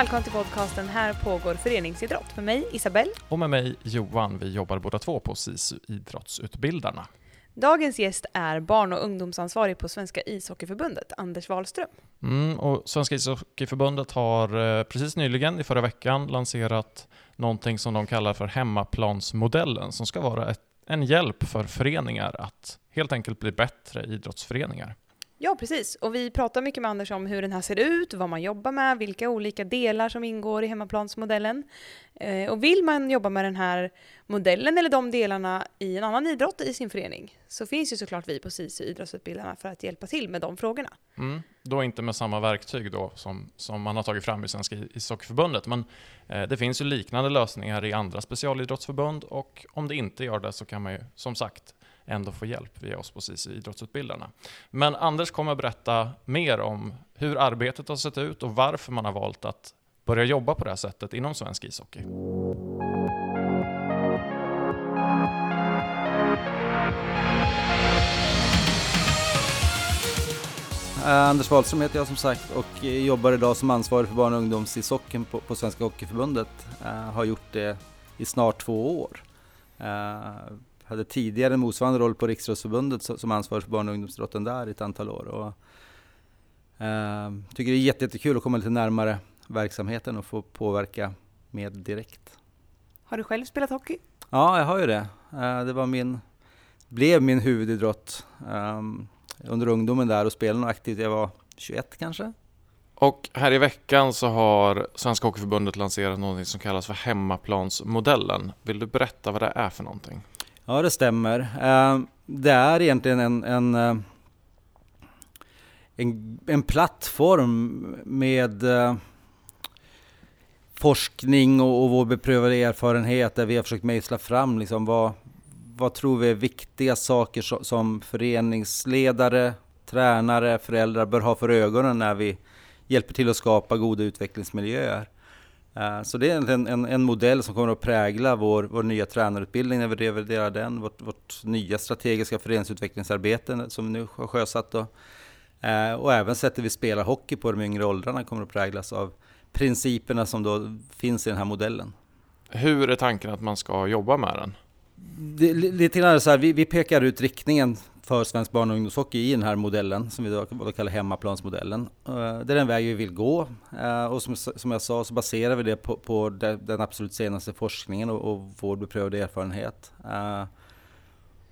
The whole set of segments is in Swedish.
välkommen till podcasten Här pågår föreningsidrott med mig Isabelle. Och med mig Johan. Vi jobbar båda två på SISU Idrottsutbildarna. Dagens gäst är barn och ungdomsansvarig på Svenska ishockeyförbundet, Anders Wahlström. Mm, och Svenska ishockeyförbundet har eh, precis nyligen, i förra veckan, lanserat någonting som de kallar för hemmaplansmodellen, som ska vara ett, en hjälp för föreningar att helt enkelt bli bättre idrottsföreningar. Ja, precis. Och vi pratar mycket med Anders om hur den här ser ut, vad man jobbar med, vilka olika delar som ingår i hemmaplansmodellen. Eh, och vill man jobba med den här modellen eller de delarna i en annan idrott i sin förening så finns ju såklart vi på SISU Idrottsutbildarna för att hjälpa till med de frågorna. Mm, då inte med samma verktyg då som, som man har tagit fram i Svenska ishockeyförbundet, men eh, det finns ju liknande lösningar i andra specialidrottsförbund och om det inte gör det så kan man ju som sagt ändå få hjälp via oss på SISU Idrottsutbildarna. Men Anders kommer berätta mer om hur arbetet har sett ut och varför man har valt att börja jobba på det här sättet inom svensk ishockey. Eh, Anders Wahlström heter jag som sagt och jobbar idag som ansvarig för barn och ungdomsishockeyn på, på Svenska Hockeyförbundet. Uh, har gjort det i snart två år. Uh, hade tidigare en motsvarande roll på Riksidrottsförbundet som ansvarig för barn och ungdomsidrotten där i ett antal år. Och, uh, tycker det är jättekul att komma lite närmare verksamheten och få påverka mer direkt. Har du själv spelat hockey? Ja, jag har ju det. Uh, det var min, blev min huvudidrott um, under ungdomen där och spelade nog aktivt. Jag var 21 kanske. Och här i veckan så har Svenska Hockeyförbundet lanserat något som kallas för hemmaplansmodellen. Vill du berätta vad det är för någonting? Ja, det stämmer. Eh, det är egentligen en, en, eh, en, en plattform med eh, forskning och, och vår beprövade erfarenhet där vi har försökt mejsla fram liksom vad, vad tror vi är viktiga saker som, som föreningsledare, tränare, föräldrar bör ha för ögonen när vi hjälper till att skapa goda utvecklingsmiljöer. Eh, så det är en, en, en, modell som kommer att prägla vår, vår nya tränarutbildning när vi reviderar den, vårt, vårt nya strategiska föreningsutvecklingsarbete som vi nu har sjösatt. Då. Eh, och även sättet vi spelar hockey på de yngre åldrarna kommer att präglas av principerna som då finns i den här modellen. Hur är tanken att man ska jobba med den? Det, lite grann så här, vi, vi pekar ut riktningen för svensk barn och ungdomshockey i den här modellen som vi då kallar hemmaplansmodellen. Eh, det är den väg vi vill gå eh, och som, som jag sa så baserar vi det på, på den absolut senaste forskningen och, och vår beprövade erfarenhet. Eh,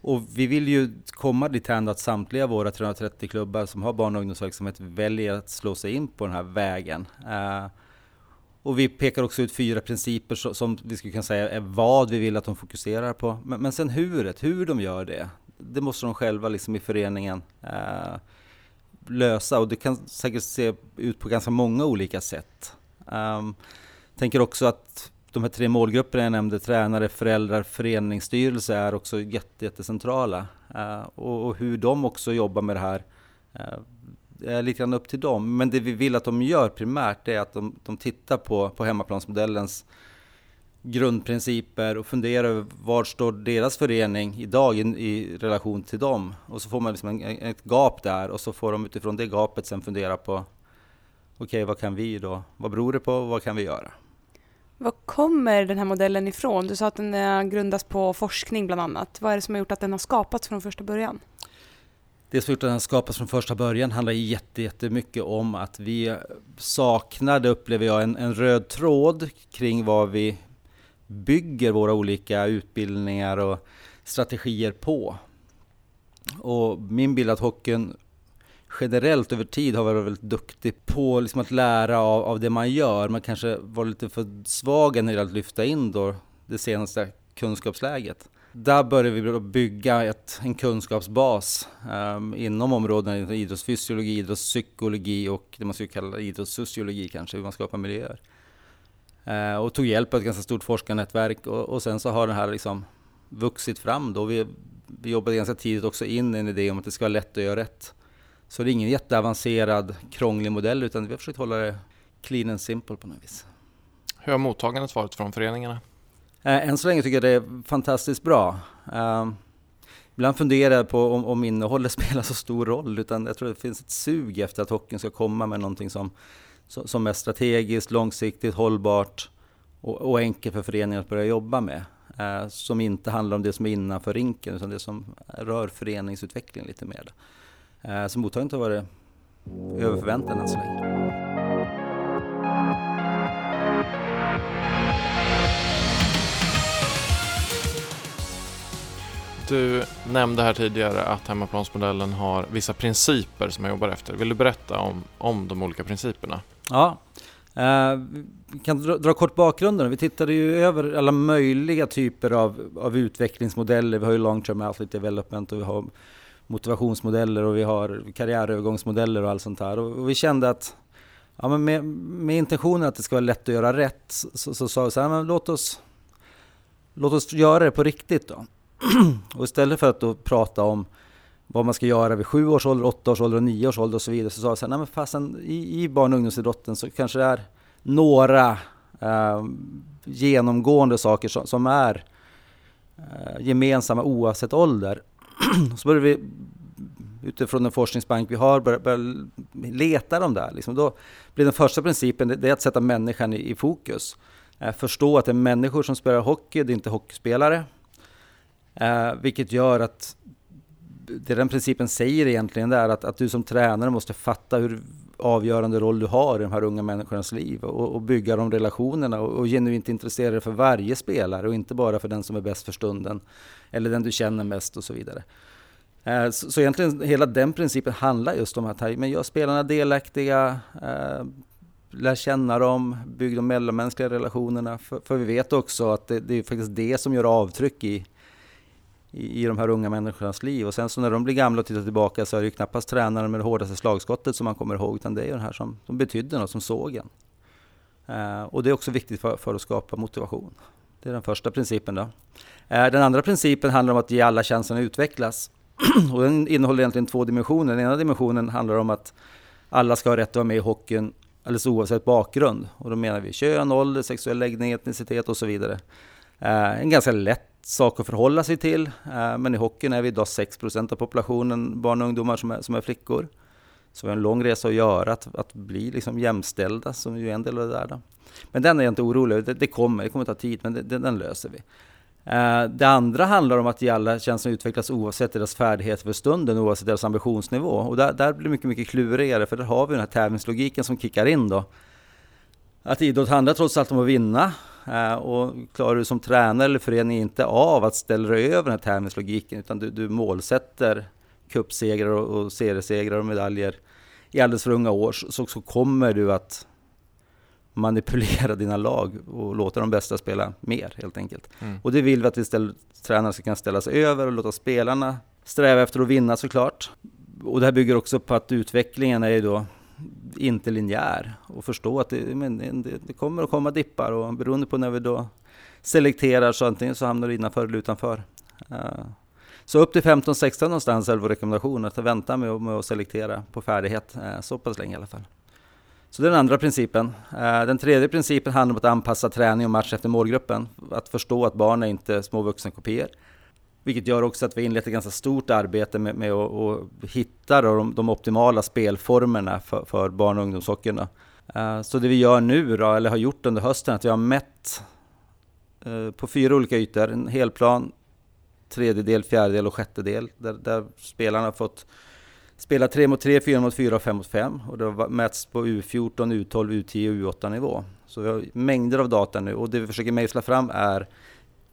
och vi vill ju komma dithän att samtliga våra 330 klubbar som har barn och ungdomsverksamhet väljer att slå sig in på den här vägen. Och vi pekar också ut fyra principer som vi skulle kunna säga är vad vi vill att de fokuserar på. Men, men sen huret, hur de gör det, det måste de själva liksom i föreningen eh, lösa och det kan säkert se ut på ganska många olika sätt. Um, tänker också att de här tre målgrupperna jag nämnde, tränare, föräldrar, föreningsstyrelse är också jättecentrala. Uh, och, och, hur de också jobbar med det här uh, är lite grann upp till dem. Men det vi vill att de gör primärt är att de, de tittar på, på hemmaplansmodellens grundprinciper och fundera över var står deras förening idag i, i relation till dem. Och så får man liksom en, ett gap där och så får de utifrån det gapet sen fundera på okej, okay, vad kan vi då? Vad beror det på? Vad kan vi göra? Var kommer den här modellen ifrån? Du sa att den grundas på forskning bland annat. Vad är det som har gjort att den har skapats från första början? Det som har gjort att den har skapats från första början handlar jättemycket om att vi saknade, upplever jag, en, en röd tråd kring vad vi bygger våra olika utbildningar och strategier på. Och min bild är att hockeyn generellt över tid har varit väldigt duktig på liksom att lära av, av det man gör. Man kanske var lite för svag när det att lyfta in då det senaste kunskapsläget. Där började vi bygga ett, en kunskapsbas um, inom områdena idrottsfysiologi, idrottspsykologi och det man skulle kalla idrottssociologi kanske, hur man skapar miljöer. Eh, och tog hjälp av ett ganska stort forskarnätverk och, och sen så har det här liksom vuxit fram då. Vi, vi jobbade ganska tidigt också in en idé om att det ska vara lätt att göra rätt. Så det är ingen jätteavancerad, krånglig modell utan vi har försökt hålla det clean and simple på något vis. Hur har mottagandet varit från föreningarna? Eh, än så länge tycker jag det är fantastiskt bra. Eh, ibland funderar jag på om, om innehållet spelar så stor roll, utan jag tror det finns ett sug efter att hockeyn ska komma med någonting som som är strategiskt, långsiktigt, hållbart och, och enkelt för föreningen att börja jobba med. Eh, som inte handlar om det som är innanför rinken utan det som rör föreningsutvecklingen lite mer. Eh, så mottagandet har varit över förväntan än så länge. Du nämnde här tidigare att hemmaplansmodellen har vissa principer som jag jobbar efter. Vill du berätta om, om de olika principerna? Ja, eh, vi kan dra, dra, kort bakgrunden. Vi tittade ju över alla möjliga typer av, av utvecklingsmodeller. Vi har ju long term athlete development och vi har motivationsmodeller och vi har karriärövergångsmodeller och allt sånt här. Och, och vi kände att ja, men med, med intentionen att det ska vara lätt att göra rätt så sa vi så här, men låt oss, låt oss göra det på riktigt då. och istället för att då prata om vad man ska göra vid sju års ålder, åtta års ålder och nio års ålder och så vidare så sa jag så här, nej men fasen i, i barn och ungdomsidrotten så kanske det är några eh, genomgående saker som, som är eh, gemensamma oavsett ålder. så började vi utifrån den forskningsbank vi har börja, börja leta de där. Liksom då blir den första principen det, det är att sätta människan i, i fokus. Eh, förstå att det är människor som spelar hockey, det är inte hockeyspelare. Eh, vilket gör att det den principen säger egentligen är att, att du som tränare måste fatta hur avgörande roll du har i de här unga människornas liv och, och bygga de relationerna och, och genuint intressera dig för varje spelare och inte bara för den som är bäst för stunden eller den du känner mest och så vidare. Eh, så, så egentligen hela den principen handlar just om att men gör spelarna delaktiga, eh, lär känna dem, bygg de mellanmänskliga relationerna. För, för vi vet också att det, det är faktiskt det som gör avtryck i, i, i de här unga människornas liv. Och sen så när de blir gamla och tittar tillbaka så är det ju knappast tränaren med det hårdaste slagskottet som man kommer ihåg, utan det är ju den här som, som betydde något, som såg en. Eh, och det är också viktigt för, för, att skapa motivation. Det är den första principen. Då. Eh, den andra principen handlar om att ge alla chansen att utvecklas. och den innehåller egentligen två dimensioner. Den ena dimensionen handlar om att alla ska ha rätt att vara med i hockeyn alldeles oavsett bakgrund. Och då menar vi kön, ålder, sexuell läggning, etnicitet och så vidare. Eh, en ganska lätt sak att förhålla sig till. Eh, men i hockeyn är vi idag 6% av populationen barn och ungdomar som är, som är flickor. Så vi har en lång resa att göra, att, att bli liksom jämställda, som ju är en del av det där. Då. Men den är jag inte orolig över, det, det, kommer, det kommer ta tid, men det, det, den löser vi. Eh, det andra handlar om att ge alla chansen att utvecklas oavsett deras färdigheter för stunden, oavsett deras ambitionsnivå. Och där, där blir det mycket, mycket klurigare, för där har vi den här tävlingslogiken som kickar in då. Att idrott handlar trots allt om att vinna, och klarar du som tränare eller förening inte av att ställa dig över den här tävlingslogiken utan du, du målsätter cupsegrar och, och seriesegrar och medaljer i alldeles för unga år så, så kommer du att manipulera dina lag och låta de bästa spela mer helt enkelt. Mm. Och det vill vi att vi ställer, tränare ska kunna ställa sig över och låta spelarna sträva efter att vinna såklart. Och det här bygger också på att utvecklingen är ju då inte linjär och förstå att det, men det, det, kommer att komma dippar och beroende på när vi då selekterar så antingen så hamnar du innanför eller utanför. Uh, så upp till 15-16 någonstans är vår rekommendation att vänta med, med att selektera på färdighet uh, så pass länge i alla fall. Så det är den andra principen. Uh, den tredje principen handlar om att anpassa träning och match efter målgruppen. Att förstå att barn är inte små vuxenkopior. Vilket gör också att vi inlett ett ganska stort arbete med, med att, att hitta de, de, optimala spelformerna för, för barn och ungdomshockeyn. Uh, så det vi gör nu, då, eller har gjort under hösten, är att vi har mätt uh, på fyra olika ytor, en helplan, tredjedel, fjärdedel och sjättedel, där, där spelarna har fått spela 3 mot 3, 4 mot 4 och 5 mot 5. Och det har mätts på U14, U12, U10 och U8 nivå. Så vi har mängder av data nu och det vi försöker mejsla fram är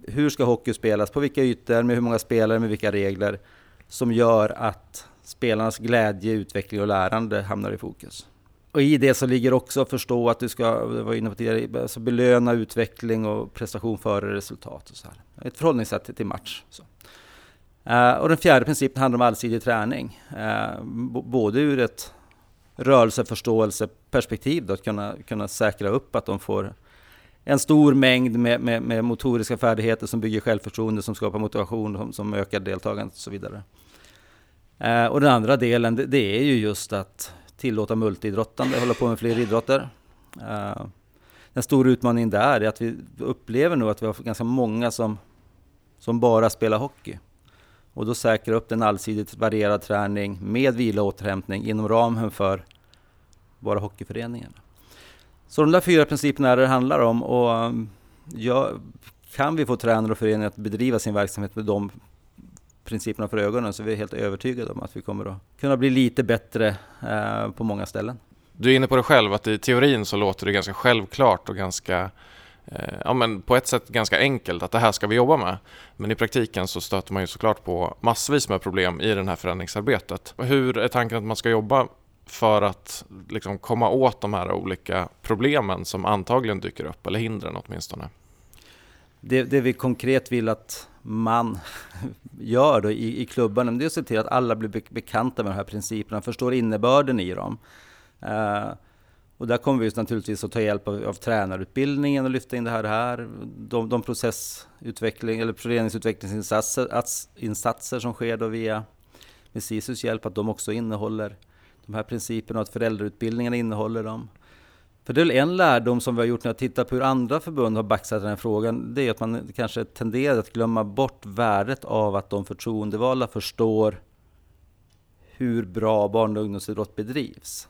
hur ska hockey spelas, på vilka ytor, med hur många spelare, med vilka regler som gör att spelarnas glädje, utveckling och lärande hamnar i fokus. Och i det så ligger också att förstå att du ska, var inne på tidigare, alltså belöna utveckling och prestation före resultat. Och så här. Ett förhållningssätt till match. Så. Uh, och den fjärde principen handlar om allsidig träning. Uh, både ur ett rörelseförståelseperspektiv, att kunna, kunna säkra upp att de får en stor mängd med, med, med, motoriska färdigheter som bygger självförtroende, som skapar motivation, som, som ökar deltagandet och så vidare. Eh, och den andra delen, det, det, är ju just att tillåta multiidrottande, hålla på med fler idrotter. Eh, den stora utmaningen där är att vi upplever nu att vi har ganska många som, som bara spelar hockey. Och då säkra upp en allsidigt varierad träning med vila och återhämtning inom ramen för bara hockeyföreningarna. Så de där fyra principerna är det det handlar om och um, ja, kan vi få tränare och föreningar att bedriva sin verksamhet med de principerna för ögonen så vi är helt övertygade om att vi kommer att kunna bli lite bättre eh, på många ställen. Du är inne på det själv att i teorin så låter det ganska självklart och ganska eh, ja, men på ett sätt ganska enkelt att det här ska vi jobba med. Men i praktiken så stöter man ju såklart på massvis med problem i det här förändringsarbetet. Hur är tanken att man ska jobba för att liksom komma åt de här olika problemen som antagligen dyker upp, eller hindren åtminstone? Det, det vi konkret vill att man gör då i, i klubbarna, det är att se till att alla blir bekanta med de här principerna, förstår innebörden i dem. Uh, och där kommer vi naturligtvis att ta hjälp av, av tränarutbildningen och lyfta in det här. här. De, de processutveckling eller föreningsutvecklingsinsatser insatser som sker då via med SISUs hjälp, att de också innehåller de här principerna och att föräldrautbildningen innehåller dem. För det är en lärdom som vi har gjort när vi tittar på hur andra förbund har baxat den här frågan. Det är att man kanske tenderar att glömma bort värdet av att de förtroendevalda förstår hur bra barn och ungdomsidrott bedrivs.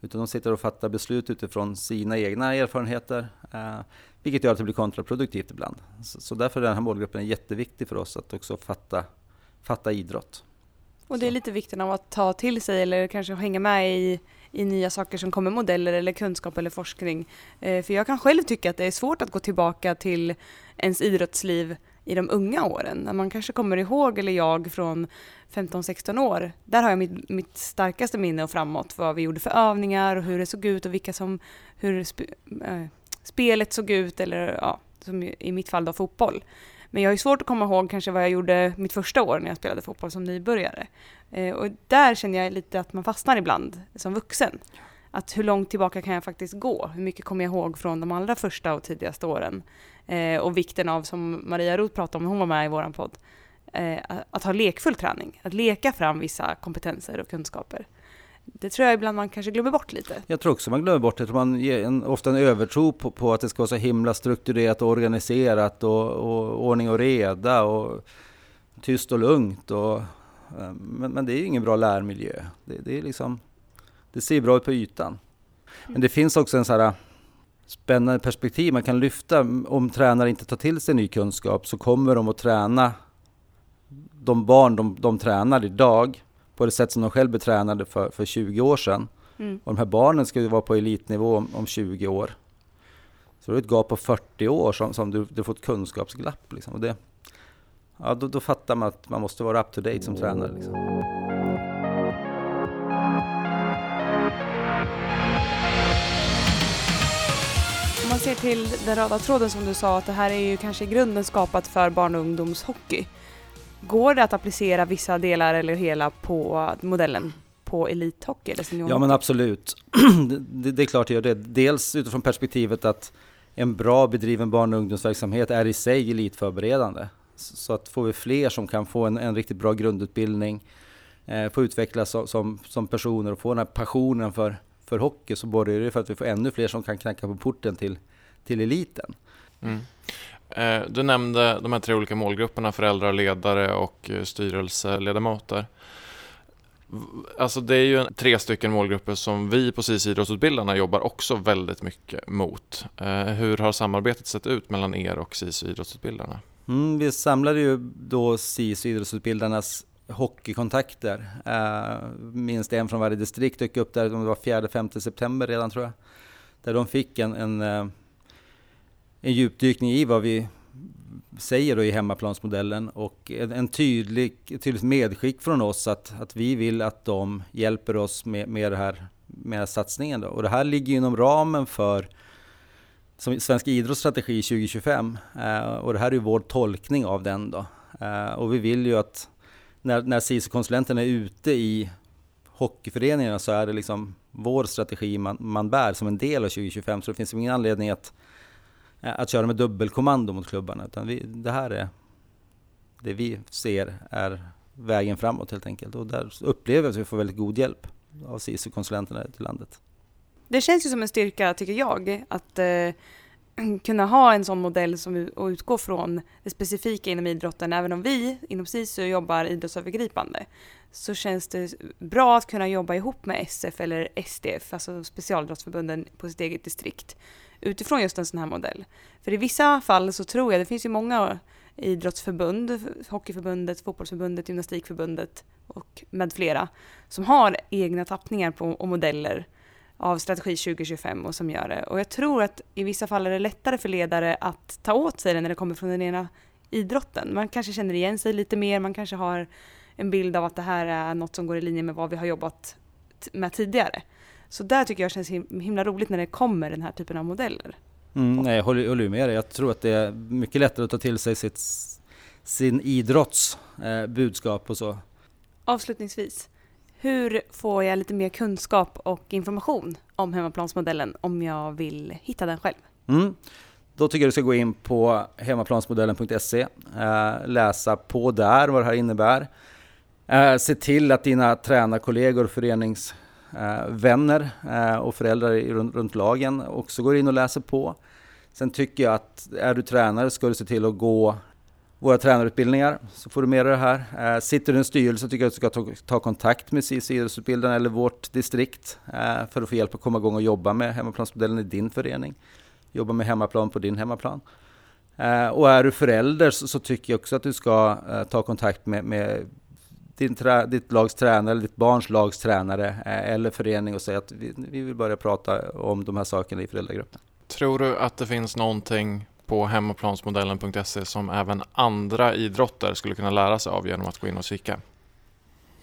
Utan de sitter och fattar beslut utifrån sina egna erfarenheter, eh, vilket gör att det blir kontraproduktivt ibland. Så, så därför är den här målgruppen jätteviktig för oss att också fatta, fatta idrott. Och det är lite vikten av att ta till sig eller kanske hänga med i, i nya saker som kommer, modeller eller kunskap eller forskning. Eh, för jag kan själv tycka att det är svårt att gå tillbaka till ens idrottsliv i de unga åren. När man kanske kommer ihåg, eller jag från 15-16 år, där har jag mitt, mitt, starkaste minne och framåt, vad vi gjorde för övningar och hur det såg ut och vilka som, hur sp äh, spelet såg ut, eller ja, som i mitt fall då fotboll. Men jag har ju svårt att komma ihåg kanske vad jag gjorde mitt första år när jag spelade fotboll som nybörjare. Eh, och där känner jag lite att man fastnar ibland som vuxen. Att hur långt tillbaka kan jag faktiskt gå? Hur mycket kommer jag ihåg från de allra första och tidigaste åren? Eh, och vikten av, som Maria Roth pratade om när hon var med i vår podd, eh, att ha lekfull träning. Att leka fram vissa kompetenser och kunskaper. Det tror jag ibland man kanske glömmer bort lite. Jag tror också man glömmer bort det. Man ger en, ofta en övertro på, på, att det ska vara så himla strukturerat och organiserat och, och ordning och reda och tyst och lugnt. Och, eh, men, men det är ju ingen bra lärmiljö. Det, det, är liksom, det ser bra ut på ytan. Men det finns också en så här eh, spännande perspektiv man kan lyfta. Om tränare inte tar till sig ny kunskap så kommer de att träna de barn de, de tränar idag på det sätt som de själva tränade för, för 20 år sedan. Mm. Och de här barnen ska ju vara på elitnivå om, om 20 år. Så det är ett gap på 40 år som, som du, du får ett kunskapsglapp. Liksom. Och det, ja, då, då fattar man att man måste vara up to date som tränare. Liksom. Om man ser till den röda tråden som du sa, att det här är ju kanske i grunden skapat för barn och ungdomshockey. Går det att applicera vissa delar eller hela på modellen på elithockey? Eller ja men absolut. det, det, är klart det gör det. Dels utifrån perspektivet att en bra bedriven barn och ungdomsverksamhet är i sig elitförberedande. Så att får vi fler som kan få en, en riktigt bra grundutbildning, eh, få utvecklas som, som, som, personer och få den här passionen för, för hockey så borgar det för att vi får ännu fler som kan knacka på porten till, till eliten. Mm. Eh, du nämnde de här tre olika målgrupperna, föräldrar, ledare och eh, styrelseledamöter. Alltså det är ju tre stycken målgrupper som vi på SIS idrottsutbildarna jobbar också väldigt mycket mot. Eh, hur har samarbetet sett ut mellan er och SIS idrottsutbildarna? Mm, vi samlade ju då SIS idrottsutbildarnas hockeykontakter. minst en från varje distrikt dök upp där, det var 4-5 september redan tror jag. Där de fick en, en en djupdykning i vad vi säger då i hemmaplansmodellen och en, en tydlig, tydligt medskick från oss att, att vi vill att de hjälper oss med, med, det här, med den här satsningen. Då. Och det här ligger inom ramen för som Svensk idrottsstrategi 2025 eh, och det här är vår tolkning av den. Då. Eh, och vi vill ju att när, när SISU-konsulenterna är ute i hockeyföreningarna så är det liksom vår strategi man, man bär som en del av 2025 så det finns ingen anledning att Eh, att köra med dubbelkommando mot klubbarna. Utan vi, det här är det vi ser är vägen framåt helt enkelt. Och där upplever vi att vi får väldigt god hjälp av SISU-konsulenterna i landet. Det känns ju som en styrka, tycker jag, att eh, kunna ha en sån modell som och utgå från det specifika inom idrotten, även om vi inom SISU jobbar idrottsövergripande, så känns det bra att kunna jobba ihop med SF eller SDF, alltså specialidrottsförbunden på sitt eget distrikt, utifrån just en sån här modell. För i vissa fall så tror jag, det finns ju många idrottsförbund, Hockeyförbundet, Fotbollsförbundet, Gymnastikförbundet och med flera, som har egna tappningar på, och modeller av Strategi 2025 och som gör det. Och jag tror att i vissa fall är det lättare för ledare att ta åt sig det när det kommer från den ena idrotten. Man kanske känner igen sig lite mer, man kanske har en bild av att det här är något som går i linje med vad vi har jobbat med tidigare. Så där tycker jag känns himla roligt när det kommer den här typen av modeller. Mm, nej, jag håller, håller med dig. Jag tror att det är mycket lättare att ta till sig sitt, sin idrotts eh, budskap och så. Avslutningsvis, hur får jag lite mer kunskap och information om hemmaplansmodellen om jag vill hitta den själv? Mm. Då tycker jag du ska gå in på hemmaplansmodellen.se, eh, läsa på där vad det här innebär. Eh, se till att dina tränarkollegor, föreningsvänner Eh, eh, och föräldrar runt, runt lagen också går in och läser på. Sen tycker jag att är du tränare ska du se till att gå våra tränarutbildningar så får du med dig det här. Eh, sitter du i en styrelse tycker jag att du ska ta, ta kontakt med CIS idrottsutbildaren eller vårt distrikt eh, för att få hjälp att komma igång och jobba med hemmaplansmodellen i din förening. Jobba med hemmaplan på din hemmaplan. Eh, och är du förälder så, så tycker jag också att du ska eh, ta kontakt med, med din trä, ditt lags tränare, eller ditt barns lags tränare eller förening och säga att vi, vi vill börja prata om de här sakerna i föräldragruppen. Tror du att det finns någonting på hemmaplansmodellen.se som även andra idrotter skulle kunna lära sig av genom att gå in och kika?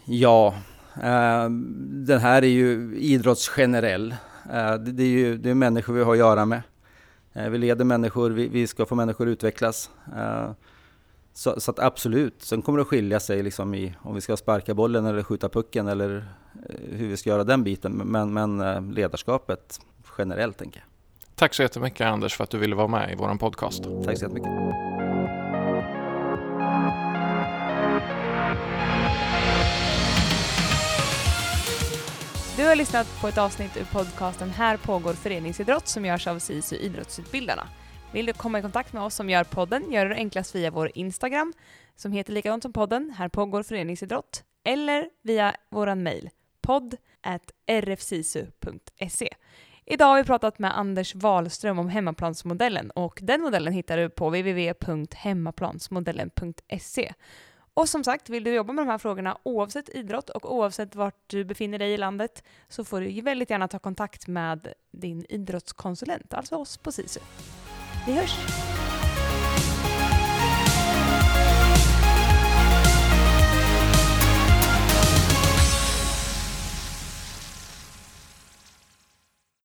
Ja, eh, den här är ju idrottsgenerell. Eh, det, är ju det är människor vi har att göra med. Eh, vi leder människor, vi, vi, ska få människor att utvecklas. Så, så, att absolut, sen kommer det att skilja sig liksom i om vi ska sparka bollen eller skjuta pucken eller eh, hur vi ska göra den biten. Men, men eh, ledarskapet generellt tänker jag. Tack så jättemycket Anders för att du ville vara med i vår podcast. Tack så jättemycket. Du har lyssnat på ett avsnitt ur podcasten Här pågår föreningsidrott som görs av SISU Idrottsutbildarna. Vill du komma i kontakt med oss som gör podden gör du det enklast via vår Instagram som heter likadant som podden, Här pågår föreningsidrott, eller via vår mejl podd rfsisu.se. Idag har vi pratat med Anders Wahlström om hemmaplansmodellen och den modellen hittar du på www.hemmaplansmodellen.se. Och som sagt, vill du jobba med de här frågorna oavsett idrott och oavsett vart du befinner dig i landet så får du väldigt gärna ta kontakt med din idrottskonsulent, alltså oss på SISU. Hörs!